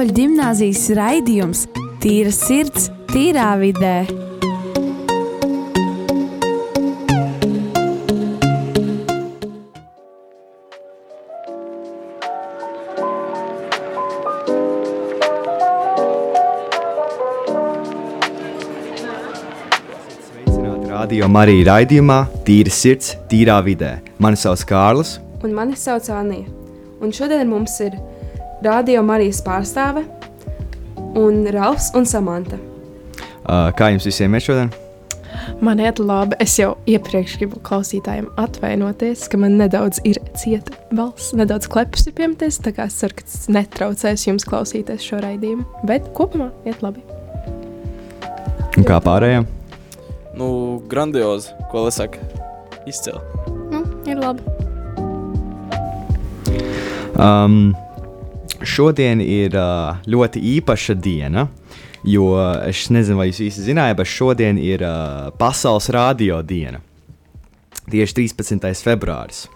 Katoļu gimnāzijas raidījums Tīra sirds, tīrā vidē. Radio Marija raidījumā Tīra sirds, tīrā vidē. Mani sauc Kārlis. Un mani sauc Anija. Un šodien mums ir Radio Marijas pārstāve un Ralfs un Samanta. Uh, kā jums visiem ir šodien? Man iet labi. Es jau iepriekš gribu klausītājiem atvainoties, ka man nedaudz ir cieta balss, nedaudz klepus ir piemeties. Tā kā es ceru, ka tas netraucēs jums klausīties šo raidījumu. Bet kopumā iet labi. Un kā pārējiem? Nu, grandiozi, ko lai saka. Izcili. Nu, ir labi. Um, šodien ir uh, ļoti īpaša diena, jo es nezinu, vai jūs visi zinājāt, bet šodien ir uh, Pasaules radio diena. Tieši 13. februāris.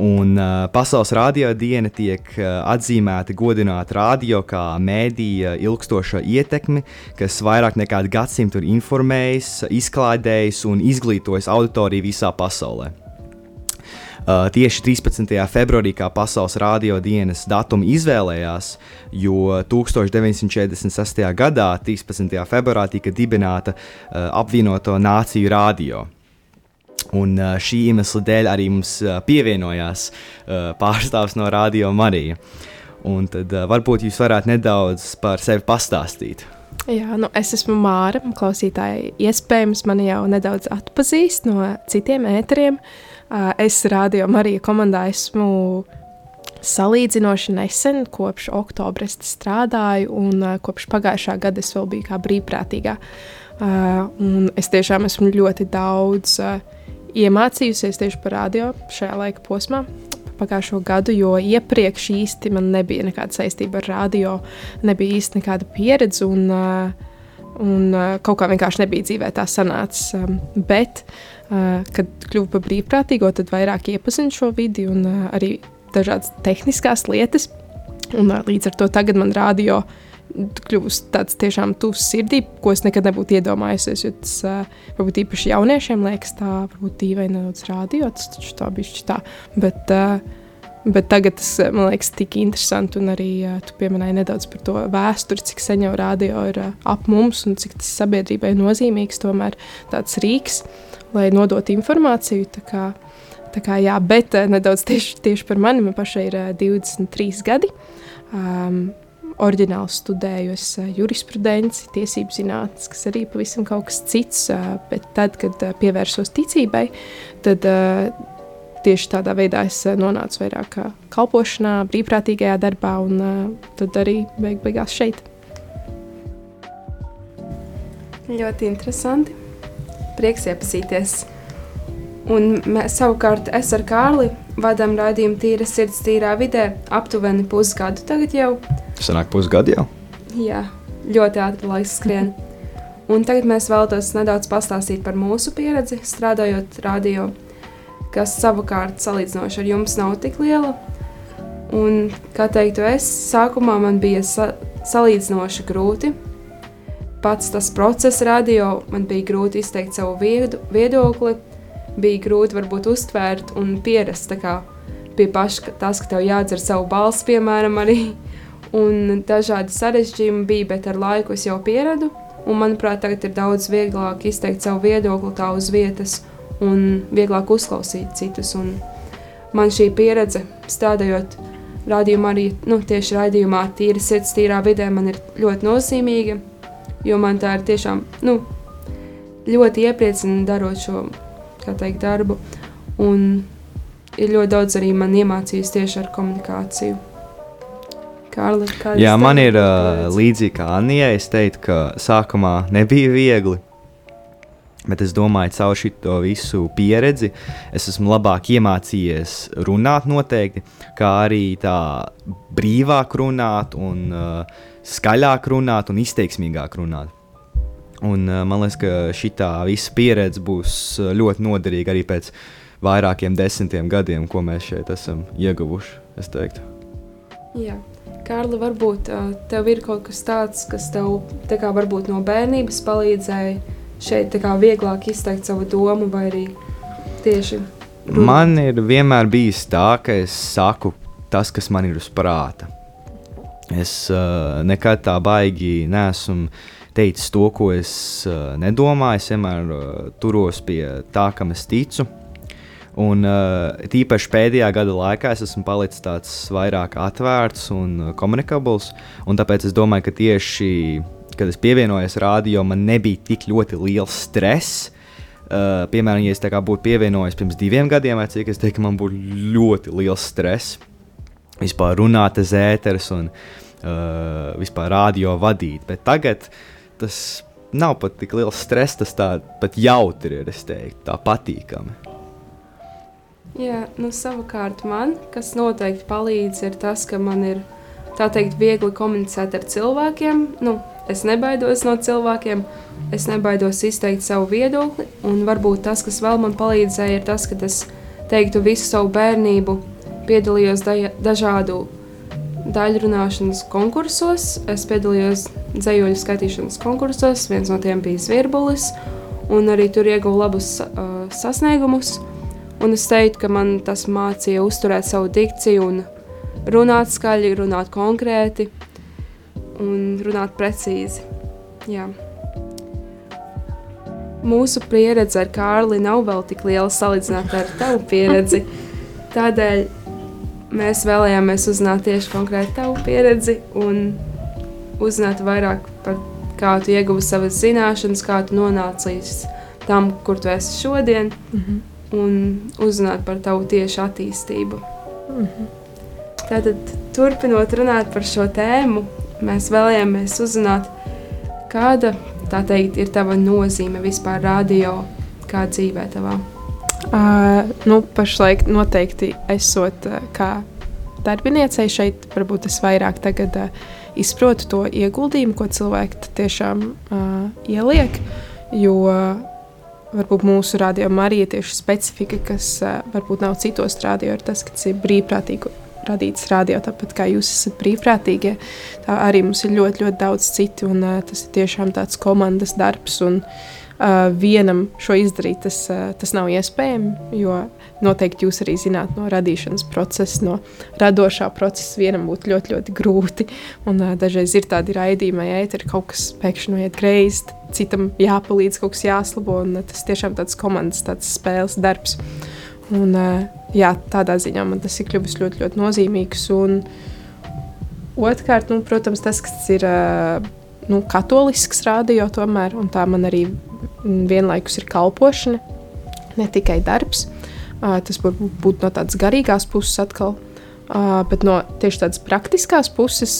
Un uh, Pasaules radio diena tiek uh, atzīmēta godināt radio kā mēdīja ilgstošo ietekmi, kas vairāk nekā gadsimtu ir informējis, izklaidējis un izglītojis auditoriju visā pasaulē. Uh, tieši 13. februārī, kā Pasaules radio dienas datumu izvēlējās, jo 1946. gadā, 13. februārī, tika dibināta uh, apvienoto nāciju radio. Un uh, šī iemesla dēļ arī mums uh, pievienojās uh, pārstāvs no Radio Marija. Un tad uh, varbūt jūs varētu nedaudz par sevi pastāstīt. Jā, nu es esmu Māra. Klausītāji iespējams mani jau nedaudz atpazīst no citiem ēteriem. Uh, Es radio Marija komandā esmu salīdzinoši nesen, kopš oktobra es strādāju, un kopš pagājušā gada es vēl biju kā brīvprātīgā. Un es tiešām esmu ļoti daudz iemācījusies tieši par radio šajā laika posmā. Pagājušo gadu, jo iepriekš īsti man nebija nekāda saistība ar radio, nebija īsti nekāda pieredze, un, un kaut kā vienkārši nebija dzīvē tā sanācis. Bet, uh, kad kļuvu par brīvprātīgo, tad vairāk iepazinu šo vidi un uh, arī dažādas tehniskās lietas. Un, uh, līdz ar to tagad man radio kļūst tāds tiešām tuvs sirdī, ko es nekad nebūtu iedomājusies. Jo tas varbūt īpaši jauniešiem liekas, tā varbūt dīvaini nedaudz radio, tas taču tā bišķi tā. Bet, uh, bet tagad tas uh, man liekas tik interesanti, un arī uh, tu pieminēji nedaudz par to vēsturi, cik sen jau radio ir uh, ap mums un cik tas sabiedrībai nozīmīgs tomēr tāds rīks, lai nodotu informāciju. Tā kā, tā kā, jā, bet uh, nedaudz tieši, tieši par mani. Man pašai ir uh, 23 gadi. Um, Orģināli studēju es uh, jurisprudenci, tiesību zinātnes, kas arī pavisam kaut kas cits. Uh, bet tad, kad uh, pievērsos ticībai, tad uh, tieši tādā veidā es uh, nonācu vairāk uh, kalpošanā, brīvprātīgajā darbā, un uh, tad arī beig beigās šeit. Ļoti interesanti. Prieks iepazīties. Un mēs, savukārt es ar Kārli vadām raidījumu Tīra sirds, tīrā vidē aptuveni pusgadu tagad jau. Sanāk, pusgadu jau. Jā, ļoti ātri laiks skrien. Un tagad mēs vēlamies nedaudz pastāstīt par mūsu pieredzi strādājot radio, kas savukārt salīdzinoši ar jums nav tik liela. Un, kā teiktu es, sākumā man bija sa salīdzinoši grūti. Pats tas process radio man bija grūti izteikt savu viedu, viedokli, bija grūti varbūt uztvērt un pierast kā pie paša tas, ka tev jādzer savu balsi, piemēram, arī. Un dažādi sarežģījumi bija, bet ar laiku es jau pieradu. Un, manuprāt, tagad ir daudz vieglāk izteikt savu viedokli tā uz vietas un vieglāk uzklausīt citus. Un man šī pieredze strādājot rādījumā, arī nu, tieši raidījumā, tīra sirds, tīrā vidē, man ir ļoti nozīmīga. Jo man tā ir tiešām nu, ļoti iepriecina darot šo teikt, darbu. Un ir ļoti daudz arī man iemācījis tieši ar komunikāciju. Kārli, Jā, man ir uh, līdzīgi kā Anijai. Es teiktu, ka sākumā nebija viegli. Bet es domāju, caur šo visu pieredzi es esmu labāk iemācījies runāt, noteikti, kā arī tā brīvāk runāt, un uh, skaļāk runāt un izteiksmīgāk runāt. Un, uh, man liekas, ka šī visa pieredze būs uh, ļoti noderīga arī pēc vairākiem desmitiem gadiem, ko mēs šeit esam ieguvuši. Jā. Kārli, varbūt uh, tev ir kaut kas tāds, kas tev kā, no bērnības palīdzēja šeit vieglāk izteikt savu domu, vai arī tieši runāt? Man ir vienmēr bijis tā, ka es saku tas, kas man ir uz prāta. Es uh, nekad tā baigi nesmu teicis to, ko es uh, nedomāju. Es vienmēr uh, turos pie tā, kam es ticu. Un uh, tīpaši pēdējā gada laikā es esmu palicis tāds vairāk atvērts un komunikabls. Un tāpēc es domāju, ka tieši kad es pievienojos rādio, man nebija tik ļoti liels stress. Uh, piemēram, ja es būtu pievienojies pirms diviem gadiem, vai cik es teiktu, man būtu ļoti liels stress vispār runāt uz ēteres un uh, vispār rādio vadīt. Bet tagad tas nav pat tik liels stress, tas tā pat jautri ir, es teiktu, tā patīkami. Jā, nu, savukārt man, kas noteikti palīdz, ir tas, ka man ir tā teikt, viegli komunicēt ar cilvēkiem. Nu, es nebaidos no cilvēkiem, es nebaidos izteikt savu viedokli. Un varbūt tas, kas vēl man palīdzēja, ir tas, ka es teiktu visu savu bērnību, piedalījos da dažādu daļrunāšanas konkursos. Es piedalījos dzējoļu skaitīšanas konkursos, viens no tiem bija Zvirbulis, un arī tur ieguvu labus uh, sasniegumus. Un es teiktu, ka man tas mācīja uzturēt savu dikciju un runāt skaļi, runāt konkrēti un runāt precīzi. Jā. Mūsu pieredze ar Kārli nav vēl tik liela salīdzināt ar tavu pieredzi. Tādēļ mēs vēlējāmies uzzināt tieši konkrēti tavu pieredzi un uzzināt vairāk par kā tu ieguvi savas zināšanas, kā tu nonāci līdz tam, kur tu esi šodien, mm -hmm. un uzzināt par tavu tieši attīstību. Mm -hmm. Tātad, turpinot runāt par šo tēmu, mēs vēlējāmies uzzināt, kāda teikt, ir tava nozīme vispār radio, kā dzīvē tavā. Uh, nu, pašlaik noteikti esot uh, kā darbiniecei šeit, varbūt es vairāk tagad uh, izprotu to ieguldījumu, ko cilvēki tiešām uh, ieliek. Jo varbūt mūsu rādījumā arī ir tieši specifika, kas uh, varbūt nav citos rādījumos, ir tas, ka tas ir brīvprātīgi radīts radio, tāpat kā jūs esat brīvprātīgie. Tā arī mums ir ļoti, ļoti daudz citu, un uh, tas ir tiešām tāds komandas darbs. Un, uh, vienam šo izdarīt, tas, uh, tas nav iespējams, jo noteikti jūs arī zināt no radīšanas procesa, no radošā procesa. Vienam būtu ļoti, ļoti grūti. Un uh, dažreiz ir tādi raidījumi, ja ir kaut kas pēkšņi noiet greizi, citam jāpalīdz, kaut kas jāslabo. Un, uh, tas tiešām tāds komandas tāds spēles darbs. Un, uh, jā, tādā ziņā man tas ir kļuvis ļoti, ļoti nozīmīgs. Un, otrkārt, nu, protams, tas, kas ir nu, katolisks radio, tomēr, un tā man arī vienlaikus ir kalpošana, ne tikai darbs. Tas var būt no tādas garīgās puses atkal, bet no tieši tādas praktiskās puses,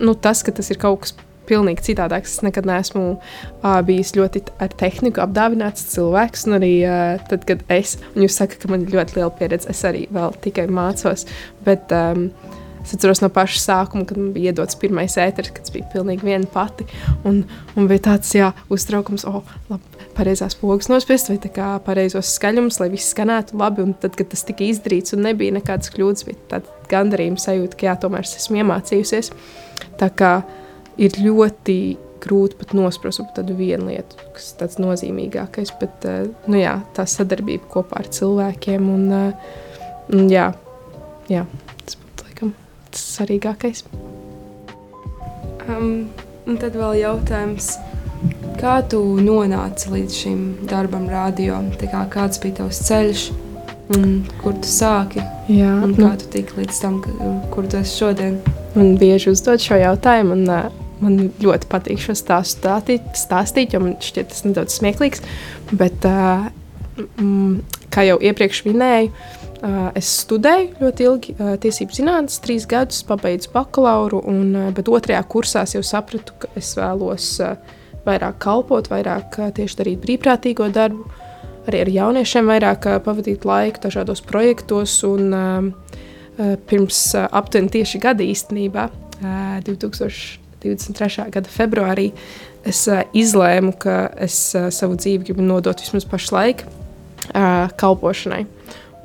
nu, tas, ka tas ir kaut kas pilnīgi citādāks. Es nekad neesmu uh, bijis ļoti ar tehniku apdāvināts cilvēks. Un arī uh, tad, kad es, un jūs sakat, ka man ir ļoti liela pieredze, es arī vēl tikai mācos. Bet, um, Es atceros no paša sākuma, kad man bija iedots pirmais ēteris, kad bija pilnīgi viena pati. Un, un bija tāds jā, uztraukums, oh, labi, pareizās pogas nospiest, vai kā pareizos skaļumus, lai viss skanētu labi. Un tad, kad tas tika izdarīts un nebija nekādas kļūdas, bija tāda gandarījuma sajūta, ka jā, tomēr es esmu iemācījusies. Tā kā ir ļoti grūti pat nosprost tādu vienu lietu, kas ir tāds nozīmīgākais, bet eh, nu, jā, tā sadarbība kopā ar cilvēkiem un, eh, un jā, jā pats svarīgākais. Um, un tad vēl jautājums, kā tu nonāci līdz šim darbam, radio? Kā, kāds bija tavs ceļš, un kur tu sāki? Jā, un kā nu, tu tiki līdz tam, kur tu esi šodien? Man bieži uzdod šo jautājumu, un uh, man ļoti patīk šo stāstu stāstīt, stāstīt jo man šķiet tas nedaudz smieklīgs. Bet, uh, mm, kā jau iepriekš minēju, Uh, es studēju ļoti ilgi uh, tiesību zinātnes, trīs gadus, pabeidzu bakalauru, un, uh, bet otrajā kursā jau sapratu, ka es vēlos vairāk kalpot, vairāk tieši darīt brīvprātīgo darbu, arī ar jauniešiem vairāk pavadīt laiku dažādos projektos. Un, pirms aptuveni tieši gada īstenībā, 2023. gada februārī, es izlēmu, ka es savu dzīvi gribu nodot vismaz pašlaik kalpošanai.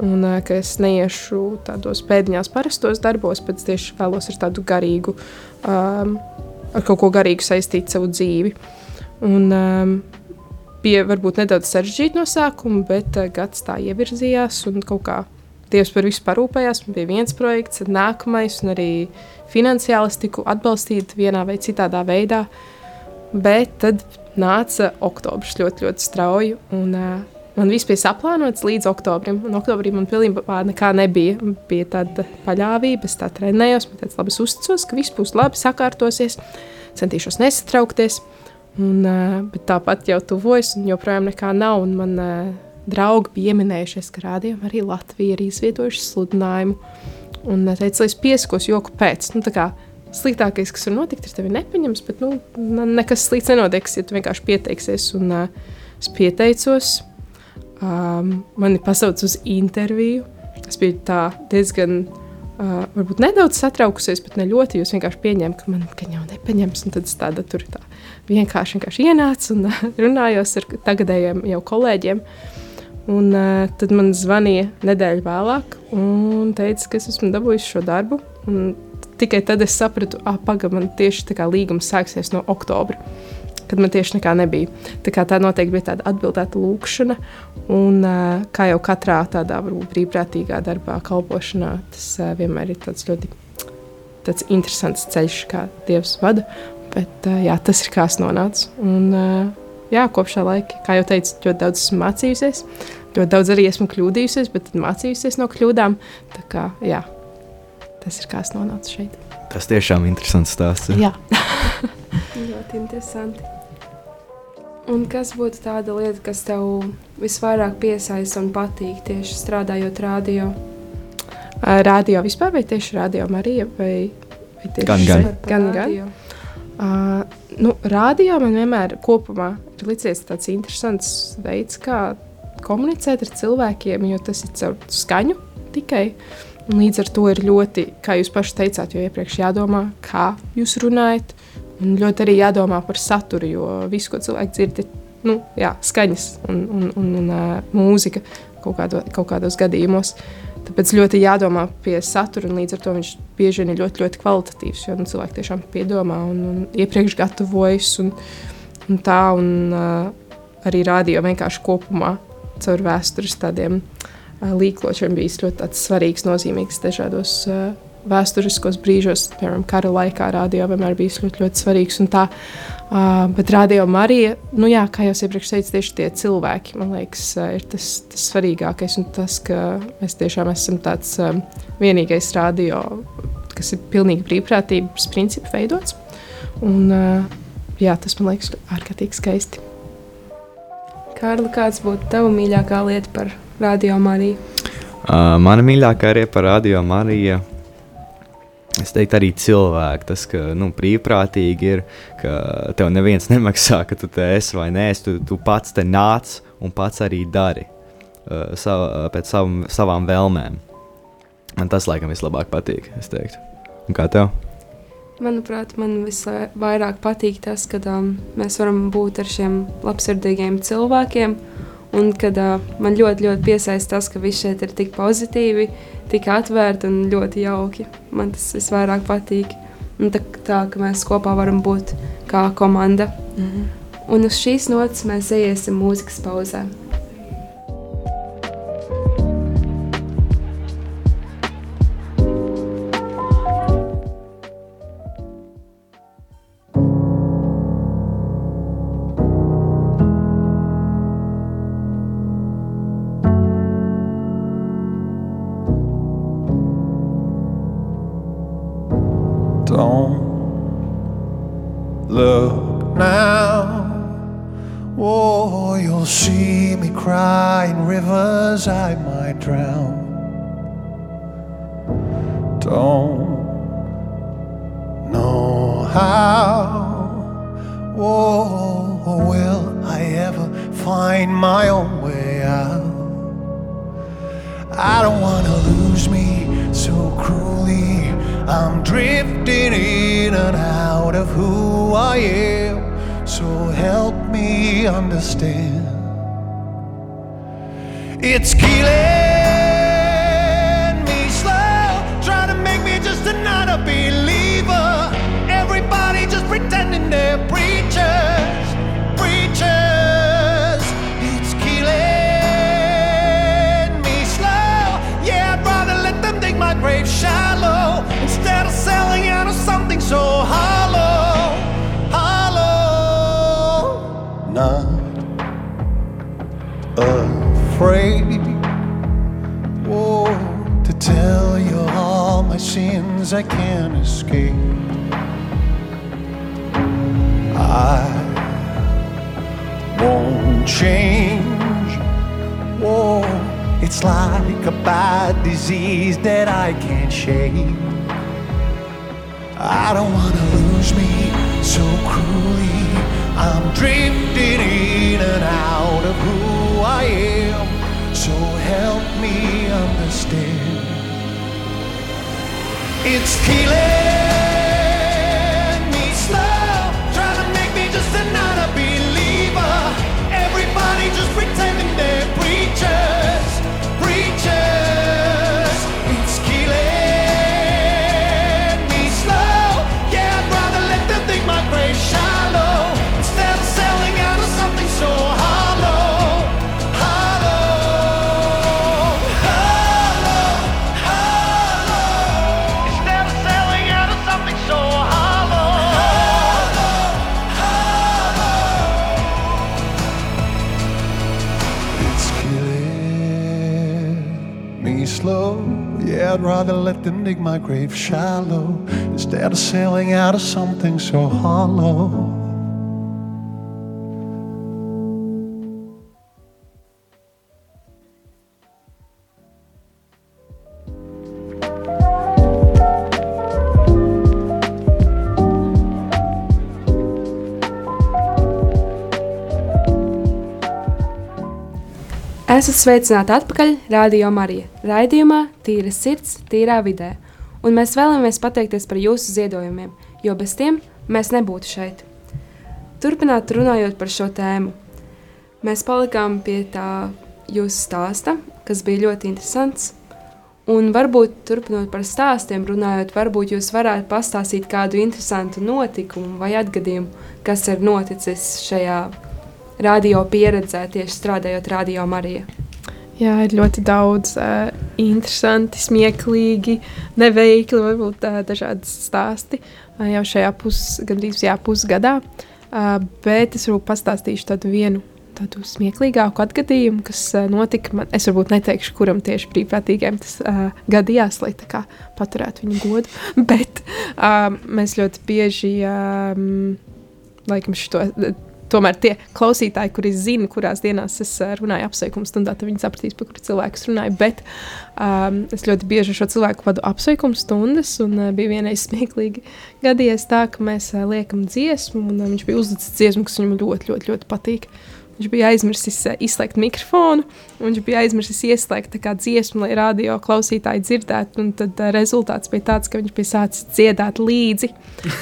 un ka es neiešu tādos pēdiņās parastos darbos, bet tieši vēlos ar tādu garīgu, um, ar kaut ko garīgu saistīt savu dzīvi. Un, bija varbūt nedaudz sarežģīti no sākuma, bet gads tā ievirzījās un kaut kā Dievs par visu parūpējās. Man bija viens projekts, tad nākamais, un arī finansiāli tiku atbalstīta vienā vai citā veidā. Bet tad nāca oktobris ļoti, ļoti strauji. Un, uh, Man viss bija saplānots līdz oktobrim. Un oktobrī man pilnībā nekā nebija. Bija tāda paļāvība, es tā trenējos, bet es labi uzticos, ka viss būs labi, sakārtosies, centīšos nesatraukties. Un, uh, bet tāpat jau tuvojas, un joprojām nekā nav. Un man uh, draugi pieminējušies, ka rādījumā arī Latvija ir izvietojuši sludinājumu. Un uh, teica, lai es piesakos joku pēc. Nu, sliktākais, kas var notikt, ir tevi nepaņems, bet nu, nekas slikts nenotiks, ja tu vienkārši pieteiksies. Un uh, es pieteicos um, mani pasauc uz interviju. Es biju diezgan, uh, varbūt nedaudz satraukusies, bet ne ļoti. Jūs vienkārši pieņēmat, ka man ka jau nepaņems. Tad es tāda tur tā vienkārši, vienkārši ienācu un uh, runājos ar tagadējiem jau kolēģiem. Un, uh, tad man zvanīja nedēļu vēlāk un teica, ka es esmu dabūjis šo darbu. Tikai tad es sapratu, ka pagaidi, man tieši tā kā līgums sāksies no oktobra kad man tieši nekā nebija. Tā, tā noteikti bija tāda atbildēta lūkšana, un kā jau katrā tādā varbūt brīvprātīgā darbā, kalpošanā, tas vienmēr ir tāds ļoti tāds interesants ceļš, kā Dievs vada. Bet jā, tas ir kā es nonācu. Un, jā, kopš tā laika, kā jau teicu, ļoti daudz esmu mācījusies. Ļoti daudz arī esmu kļūdījusies, bet mācījusies no kļūdām. Tā kā, jā, tas ir kā es nonācu šeit. Tas tiešām ir interesants stāsts. Jā, ļoti interesanti. Un kas būtu tāda lieta, kas tev visvairāk piesaista un patīk tieši strādājot radio? Radio vispār, vai tieši radio Marija? Vai, vai tieši gan, gan. gan, gan. Uh, nu, radio man vienmēr kopumā ir licies tāds interesants veids, kā komunicēt ar cilvēkiem, jo tas ir caur skaņu tikai. Līdz ar to ir ļoti, kā jūs paši teicāt, jau iepriekš jādomā, kā jūs runājat, Un ļoti arī jādomā par saturu, jo viss, ko cilvēki dzird, ir nu, jā, skaņas un, un, un, un uh, mūzika kaut, kādo, kaut kādos gadījumos. Tāpēc ļoti jādomā pie satura, un līdz ar to viņš bieži vien ir ļoti, ļoti kvalitatīvs. Jo nu, cilvēki tiešām piedomā un, un iepriekš gatavojas un, un tā, un uh, arī rādīja vienkārši kopumā caur vēstures tādiem uh, līkločiem bijis ļoti svarīgs, nozīmīgs dažādos. Uh, vēsturiskos brīžos, piemēram, kara laikā, radio vienmēr bijis ļoti, ļoti svarīgs. Tā, uh, bet radio Marija, nu jā, kā jau iepriekš teicu, tieši tie cilvēki, man liekas, uh, ir tas, tas svarīgākais. Un tas, ka mēs tiešām esam tāds um, vienīgais radio, kas ir pilnīgi brīvprātības principu veidots. Un, uh, jā, tas man liekas ārkārtīgi skaisti. Kārli, kāds būtu tava mīļākā lieta par radio Mariju? Uh, mana mīļākā arī par radio Mariju Es teiktu, arī cilvēki. Tas, ka nu, brīvprātīgi ir, ka tev neviens nemaksā, ka tu te esi vai nē, tu, tu pats te nāc un pats arī dari uh, sav, pēc sav, savām vēlmēm. Man tas laikam vislabāk patīk. Un kā tev? Manuprāt, man visvairāk patīk tas, ka um, mēs varam būt ar šiem labsirdīgiem cilvēkiem. Un kad uh, man ļoti, ļoti piesaista tas, ka viss šeit ir tik pozitīvi, tik atvērti un ļoti jauki. Man tas visvairāk patīk. Un tā, tā ka mēs kopā varam būt kā komanda. Mm -hmm. Un uz šīs nots mēs iesim mūzikas pauzē. I am, so help me understand. It's killing me slow, trying to make me just another believer. Everybody just pretending they're preachers, preachers. It's killing me slow. Yeah, I'd rather let them dig my grave shallow instead of selling out of something so high. Afraid. Whoa, to tell you all my sins I can't escape. I won't change. Whoa, it's like a bad disease that I can't shake. I don't wanna lose me so cruelly. I'm drifting So help me understand. It's killing me slow. Yeah, I'd rather let them dig my grave shallow instead of selling out of something so hollow. Esat sveicināti atpakaļ Radio Marija. Raidījumā Tīra sirds, tīrā vidē. Un mēs vēlamies pateikties par jūsu ziedojumiem, jo bez tiem mēs nebūtu šeit. Turpināt runājot par šo tēmu. Mēs palikām pie tā jūsu stāsta, kas bija ļoti interesants. Un varbūt turpinot par stāstiem, runājot, varbūt jūs varētu pastāstīt kādu interesantu notikumu vai atgadījumu, kas ir noticis šajā radio pieredzē, tieši strādājot Radio Marija. Jā, ir ļoti daudz uh, interesanti, smieklīgi, neveikli, varbūt uh, dažādi stāsti uh, jau šajā pus, gandrīz jā, pusgadā. Uh, bet es varbūt pastāstīšu tādu vienu tādu smieklīgāku atgadījumu, kas uh, notika. Man, es varbūt neteikšu, kuram tieši brīvprātīgiem tas uh, gadījās, lai tā kā paturētu viņu godu. Bet uh, mēs ļoti bieži, um, laikam, šo tomēr tie klausītāji, kuri zina, kurās dienās es uh, runāju apsveikuma stundā, tad viņi sapratīs, par kuru cilvēku es runāju. Bet um, es ļoti bieži šo cilvēku vadu apsveikuma stundas, un uh, bija vienreiz smieklīgi gadījies tā, ka mēs uh, liekam dziesmu, un uh, viņš bija uzlicis dziesmu, kas viņam ļoti, ļoti, ļoti patīk. Viņš bija aizmirsis uh, izslēgt mikrofonu, un viņš bija aizmirsis ieslēgt dziesmu, lai radio klausītāji dzirdētu. Tad uh, rezultāts bija tāds, ka viņš bija sācis dziedāt līdzi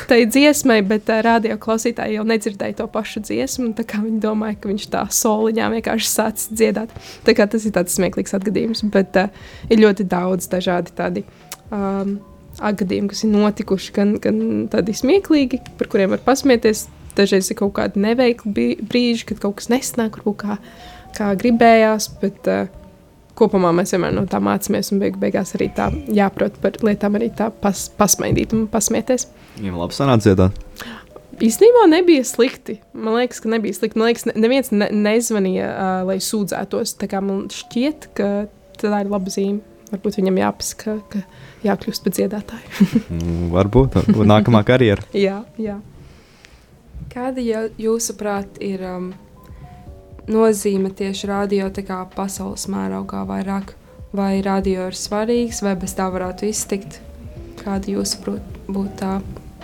tai dziesmai, bet uh, radio klausītāji jau nedzirdēja to pašu dziesmu. Viņi domāja, ka viņš tā soliņā vienkārši sācis dziedāt. Tas ir tāds smieklīgs atgadījums, bet uh, ir ļoti daudz dažādi tādi. Um, Gadījumi, kas ir notikuši, gan, gan tādi smieklīgi, par kuriem var pasmieties, dažreiz ir kaut kādi neveikli brīži, kad kaut kas nesnāk, varbūt kā, kā gribējās, bet uh, kopumā mēs vienmēr no tā mācāmies un beig beigās arī tā jāprot par lietām, arī tā pas, pasmaidīt un pasmieties. Viņam labi sanāca dziedāt. Īstenībā nebija slikti. Man liekas, ka nebija slikti. Man liekas, ne, neviens ne, nezvanīja, uh, lai sūdzētos. Tā kā man šķiet, ka tā ir laba zīme. Varbūt viņam jāpasaka, ka jākļūst par dziedātāju. varbūt, varbūt nākamā karjera. jā, jā. Kāda jūsuprāt ir um, nozīme tieši radio pasaules mērogā vairāk? Vai radio ir svarīgs, vai bez tā varētu iztikt? Kāda jūsuprāt būtu tā?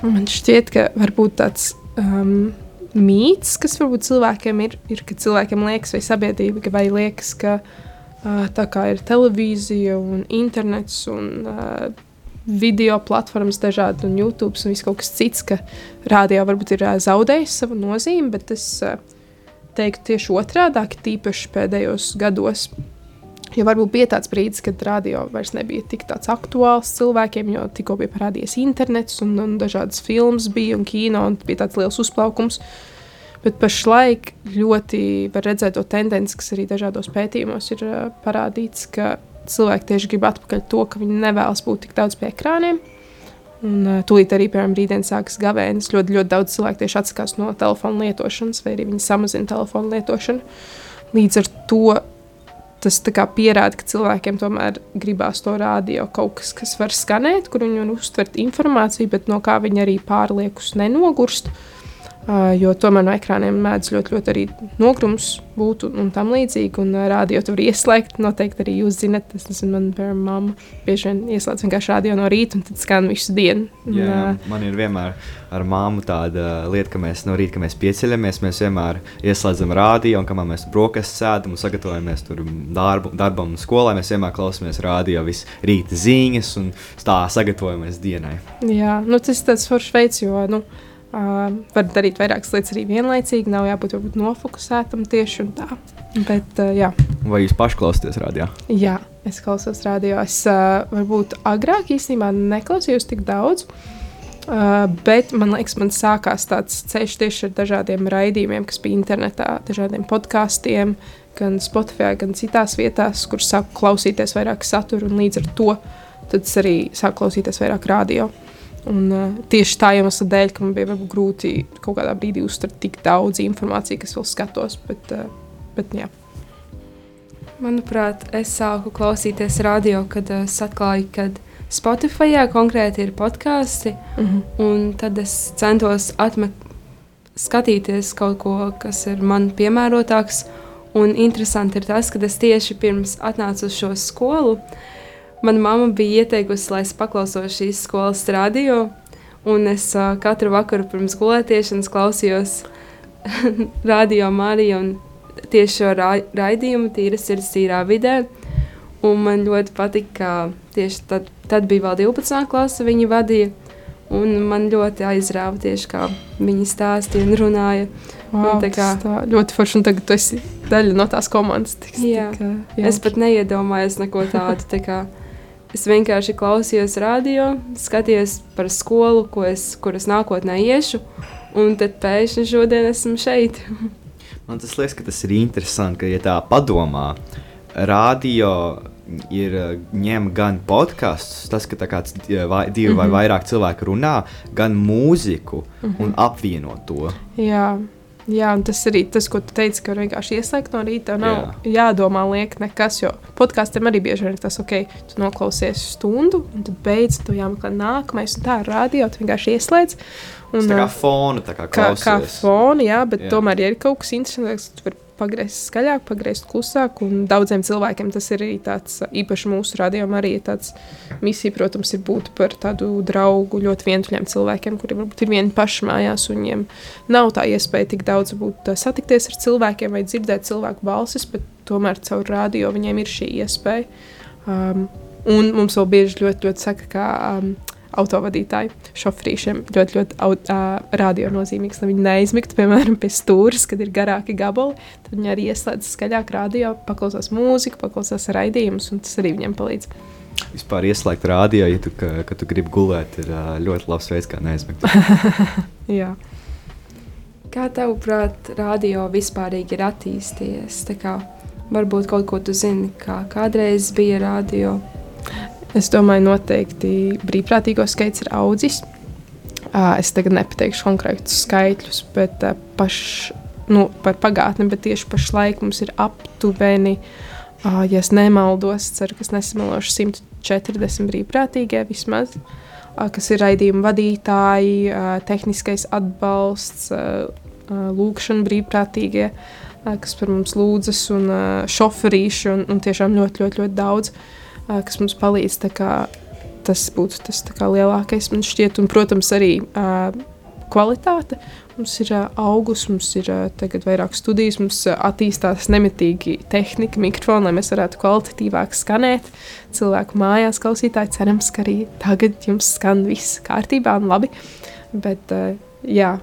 Man šķiet, ka varbūt tāds um, mīts, kas varbūt cilvēkiem ir, ir, ka cilvēkiem liekas, vai sabiedrība, vai liekas, ka uh, tā kā ir televīzija un internets un uh, video platformas dažādi un YouTube un viss kaut kas cits, ka rādio varbūt ir zaudējis savu nozīmi, bet es teiktu tieši otrādi, tīpaši pēdējos gados, Jo varbūt bija tāds brīdis, kad radio vairs nebija tik aktuāls cilvēkiem, jo tikko bija parādījies internets un, un dažādas filmas bija un kino, un bija tāds liels uzplaukums. Bet pašlaik ļoti var redzēt to tendenci, kas arī dažādos pētījumos ir parādīts, ka cilvēki tieši grib atpakaļ to, ka viņi nevēlas būt tik daudz pie ekrāniem. Un uh, tūlīt arī, piemēram, rītdien sākas gavēnis. Ļoti, ļoti daudz cilvēku tieši atsakās no telefona lietošanas, vai arī viņi samazina telefonu lietošanu. Līdz ar to tas pierāda, ka cilvēkiem tomēr gribās to radio kaut kas, kas var skanēt, kur viņi var uztvert informāciju, bet no kā viņi arī pārliekus nenogurst. Uh, jo tomēr no ekrāniem mēdz ļoti, ļoti arī nogrums būt un, un tam līdzīgi. Un rādio tur ieslēgt, noteikti arī jūs zinat, tas nezinu, man piemēram mamma bieži vien ieslēdz vienkārši rādio no rīta un tad skan visu dienu. Jā, jā, man ir vienmēr ar māmu tāda lieta, ka mēs no rīta, kad mēs pieceļamies, mēs vienmēr ieslēdzam rādio un kamēr mēs brokastis sēdam un sagatavojamies tur darbu, darbam un skolai, mēs vienmēr klausāmies rādio visu rīta ziņas un tā sagatavojamies dienai. Jā, nu, tas ir tāds foršs veids, jo, nu, Uh, var darīt vairākas lietas arī vienlaicīgi, nav jābūt varbūt, nofokusētam tieši tā. Bet, uh, jā. Vai jūs paši klausāties radio? Jā, es klausos radio. Es uh, varbūt agrāk īstenībā neklausījos tik daudz. Uh, bet man liekas, man sākās tāds ceļš tieši ar dažādiem raidījumiem, kas bija internetā, dažādiem podkāstiem, gan Spotify, gan citās vietās, kur sāku klausīties vairāk satura, un līdz ar to es arī sāku klausīties vairāk radio. Un, uh, tieši tā iemesla dēļ, ka man bija varbūt, grūti kaut kādā brīdī uztvert tik daudz informācijas, kas vēl skatos. Bet, uh, bet, jā. Manuprāt, es sāku klausīties radio, kad uh, es atklāju, ka Spotify konkrēti ir podkāsti. Mm -hmm. Tad es centos skatīties kaut ko, kas ir man piemērotāks. Un interesanti ir tas, ka es tieši pirms atnācu uz šo skolu, uh, Mana mamma bija ieteikusi, lai es paklausos šīs skolas radio, un es uh, katru vakaru pirms gulētiešanas klausījos radio Mariju un tieši šo ra raidījumu tīra sirds tīrā vidē. Un man ļoti patika, ka tieši tad, tad bija vēl 12. klase, viņa vadīja. Un man ļoti aizrāva tieši kā viņi stāstīja un runāja. Wow, un kā, tā ļoti forši, un tagad tu esi daļa no tās komandas. Tiks, jā, tika, jā. Es pat neiedomājos neko tādu. Tā kā, Es vienkārši klausījos radio, skatījos par skolu, es, kur es nākotnē iešu, un tad pēkšņi šodien esmu šeit. Man tas liekas, ka tas ir interesanti, ka, ja tā padomā, radio ir ņem gan podkāstus, tas, ka kāds vai, divi mm -hmm. vai mhm. vairāk cilvēku runā, gan mūziku mm -hmm. un apvieno to. Jā. Jā, un tas arī tas, ko tu teici, ka vienkārši ieslēgt no rīta. Nav Jā. jādomā, liek nekas, jo podkāstiem arī bieži vien ir tas, ok, tu noklausies stundu, un tad beidz, tu jāmeklē nākamais, un tā ir radio, tu vienkārši ieslēdz. Un, tā kā fona, tā kā klausies. Kā, kā fona, jā, bet jā. tomēr, ja ir kaut kas interesants, tu vari pagriezt skaļāk, pagriezt klusāk. Daudziem cilvēkiem tas ir arī tāds, īpaši mūsu radījumā, arī tāds misija, protams, ir būt par tādu draugu ļoti vientuļiem cilvēkiem, kuriem varbūt ir vieni paši mājās, un viņiem nav tā iespēja tik daudz būt, satikties ar cilvēkiem vai dzirdēt cilvēku balsis, bet tomēr caur radio viņiem ir šī iespēja. Um, un mums vēl bieži ļoti, ļoti saka, ka um, autovadītāju šoferīšiem ļoti, ļoti aut, uh, radio nozīmīgs, lai viņi neaizmigtu, piemēram, pie stūres, kad ir garāki gabali. Tad viņi arī ieslēdz skaļāk radio, paklausās mūziku, paklausās raidījumus, un tas arī viņiem palīdz. Vispār ieslēgt rādio, ja tu, ka, ka tu gribi gulēt, ir ļoti labs veids, kā neaizmigt. Jā. Kā tavuprāt, radio vispārīgi ir attīstījies? Kā, varbūt kaut ko tu zini, kā kādreiz bija radio. Es domāju, noteikti brīvprātīgo skaits ir audzis. Es tagad nepateikšu konkrētus skaitļus, bet paš, nu, par pagātni, bet tieši pašlaik mums ir aptuveni, ja es nemaldos, ceru, ka es nesamalošu 140 brīvprātīgie vismaz, kas ir raidījuma vadītāji, tehniskais atbalsts, lūkšana brīvprātīgie, kas par mums lūdzas, un šoferīši, un, un tiešām ļoti, ļoti, ļoti daudz kas mums palīdz. Tas būtu tas kā, lielākais man šķiet, un, protams, arī kvalitāte. Mums ir uh, augus, mums ir tagad vairāk studijas, mums attīstās nemitīgi tehnika, mikrofoni, lai mēs varētu kvalitatīvāk skanēt. Cilvēku mājās klausītāji cerams, ka arī tagad jums skan viss kārtībā un labi. Bet, jā,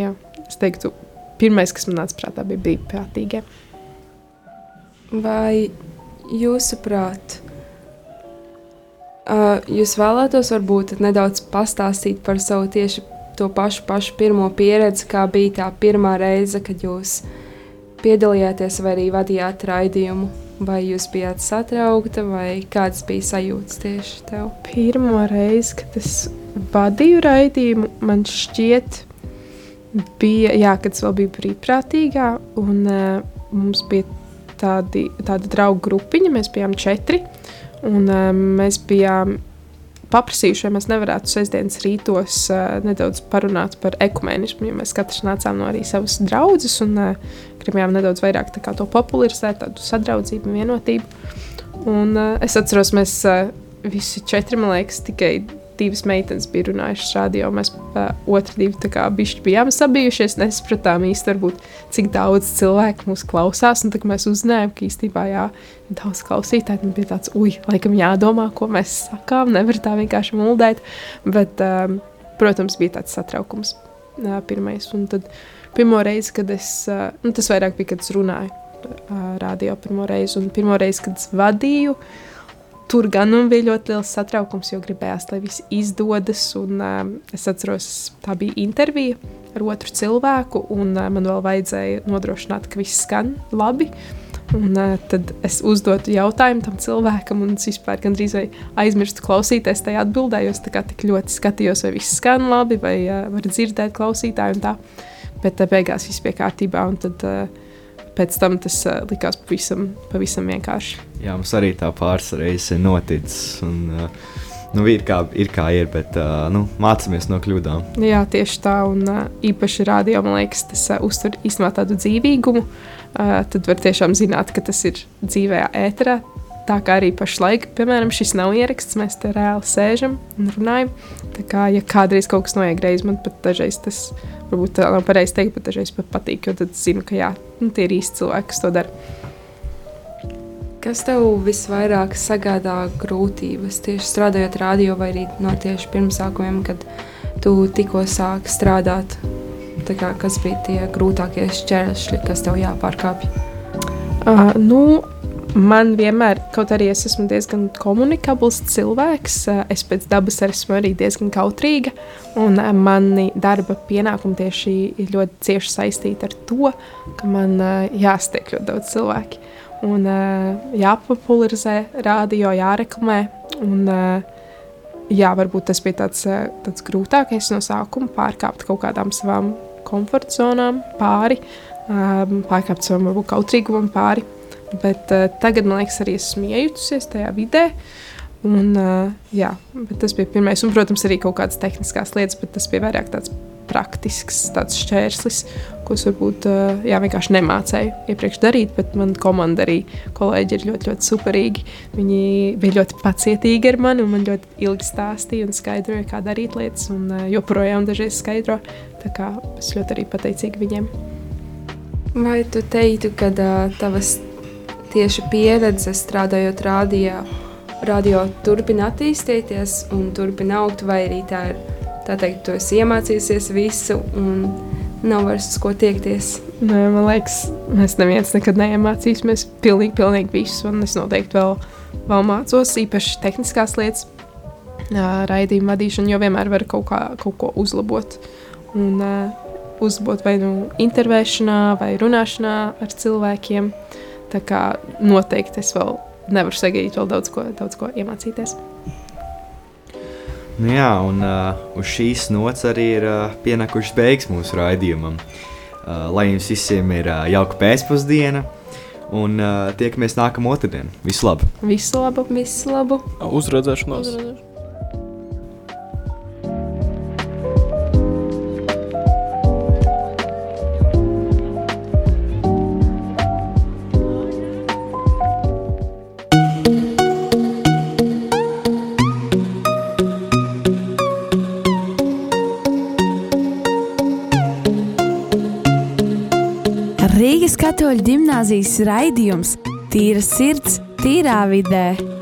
jā, es teiktu, pirmais, kas man nāca prātā, bija brīvprātīgie. Vai jūsuprāt, jūs vēlētos varbūt nedaudz pastāstīt par savu tieši to pašu, pašu pirmo pieredzi, kā bija tā pirmā reize, kad jūs piedalījāties vai arī vadījāt raidījumu? Vai jūs bijāt satraukta, vai kādas bija sajūtas tieši tev? Pirmā reize, kad es vadīju raidījumu, man šķiet, bija, jā, kad es vēl biju brīvprātīgā, un uh, mums bija tādi, tāda draugu grupiņa, mēs bijām četri, un uh, mēs bijām paprasījuši, vai mēs nevarētu sestdienas rītos uh, nedaudz parunāt par ekumenismu, jo mēs katrs nācām no arī savas draudzes un uh, gribējām nedaudz vairāk to popularizēt, tādu sadraudzību vienotību. Un, es atceros, mēs visi četri, man liekas, tikai divas meitenes bija runājušas radio. Mēs uh, otru divu bišķi bijām sabijušies, nesapratām īsti, varbūt, cik daudz cilvēku mūs klausās. Un tad mēs uzzinājām, ka īstenībā jā, daudz klausītāju tam bija tāds, ui, laikam jādomā, ko mēs sakām. Nevar tā vienkārši muldēt. Bet, um, protams, bija tāds satraukums uh, pirmais. Un tad pirmo reizi, kad es, uh, nu, tas vairāk bija, kad es runāju uh, radio pirmo reizi. Un pirmo reizi, kad es vadīju, uh, Tur gan bija ļoti liels satraukums, jo gribējās, lai viss izdodas. Un, uh, es atceros, tā bija intervija ar otru cilvēku, un uh, man vēl vajadzēja nodrošināt, ka viss skan labi. Un, uh, tad es uzdotu jautājumu tam cilvēkam, un es vispār gandrīz aizmirstu klausīties tajā atbildē, jo es tik ļoti skatījos, vai viss skan labi, vai uh, var dzirdēt klausītāju. Bet uh, beigās viss bija kārtībā. Tad, uh, pēc tam tas uh, likās pavisam, pavisam vienkārši. Jā, mums arī tā pāris reizes ir noticis. Un, uh, nu, ir, kā, ir kā ir, bet uh, nu, mācāmies no kļūdām. Jā, tieši tā. Un uh, īpaši rādio, man liekas, tas uh, uztur īstenībā tādu dzīvīgumu. Uh, tad var tiešām zināt, ka tas ir dzīvē, ēterā. Tā kā arī pašlaik, piemēram, šis nav ieraksts, mēs te reāli sēžam un runājam. Tā kā, ja kādreiz kaut kas noiet greizi, man pat dažreiz tas varbūt tā nav pareizi teikt, bet dažreiz pat patīk, jo tad zinu, ka jā, nu, tie ir īsti cilvēki, kas to dara. Kas tev visvairāk sagādā grūtības tieši strādājot radio vai arī no tieši pirmsākumiem, kad tu tikko sāki strādāt? Kā, kas bija tie grūtākie šķēršļi, kas tev jāpārkāpj? Uh, nu, man vienmēr, kaut arī es esmu diezgan komunikabls cilvēks, es pēc dabas esmu arī diezgan kautrīga. Un mani darba pienākumi tieši ir ļoti cieši saistīti ar to, ka man jāsteik ļoti daudz cilvēku. Un jāpopularizē, radio, jāreklamē. Un, jā, varbūt tas bija tāds, tāds grūtākais no sākuma, pārkāpt kaut kādām savām komforta zonām pāri, pārkāpt savam varbūt kautrīgumam pāri. Bet uh, tagad, man liekas, arī esmu iejutusies tajā vidē. Un, uh, jā, tas bija pirmais, un, protams, arī kaut kādas tehniskas lietas, bet tas bija vairāk tāds praktisks tāds šķērslis, ko es varbūt uh, jā, vienkārši nemācēju iepriekš darīt. Bet man komanda arī kolēģi ir ļoti, ļoti superīgi. Viņi bija ļoti pacietīgi ar mani un man ļoti ilgi stāstīja un skaidroja, kā darīt lietas. Un uh, joprojām dažreiz skaidro. Tā kā es ļoti arī pateicīgi viņiem. Vai tu teiktu, ka uh, tavas tieši pieredze strādājot radio, radio turpina attīstīties un turpina augt, vai arī tā ir, tā teikt, tu esi iemācījusies visu un nav vairs uz ko tiekties. Nē, man liekas, mēs neviens nekad neiemācīsimies pilnīgi, pilnīgi visu, un es noteikti vēl, vēl mācos īpaši tehniskās lietas, raidījumu vadīšanu, jo vienmēr var kaut, kā, kaut ko uzlabot. Un, uh, uzlabot vai nu intervēšanā, vai runāšanā ar cilvēkiem. Uh, Tā kā noteikti es vēl nevaru sagaidīt, vēl daudz ko, daudz ko iemācīties. Nu jā, un uh, uz šīs nots arī ir uh, pienākušas beigas mūsu raidījumam. Uh, lai jums visiem ir uh, jauka pēcpusdiena, un uh, tiekamies nākamā otrdiena. Visu labu! Visu labu! Visu labu! Uzredzēšanos! Uzredzēšanos. Gimnāzijas raidījums Tīra sirds, tīrā vidē.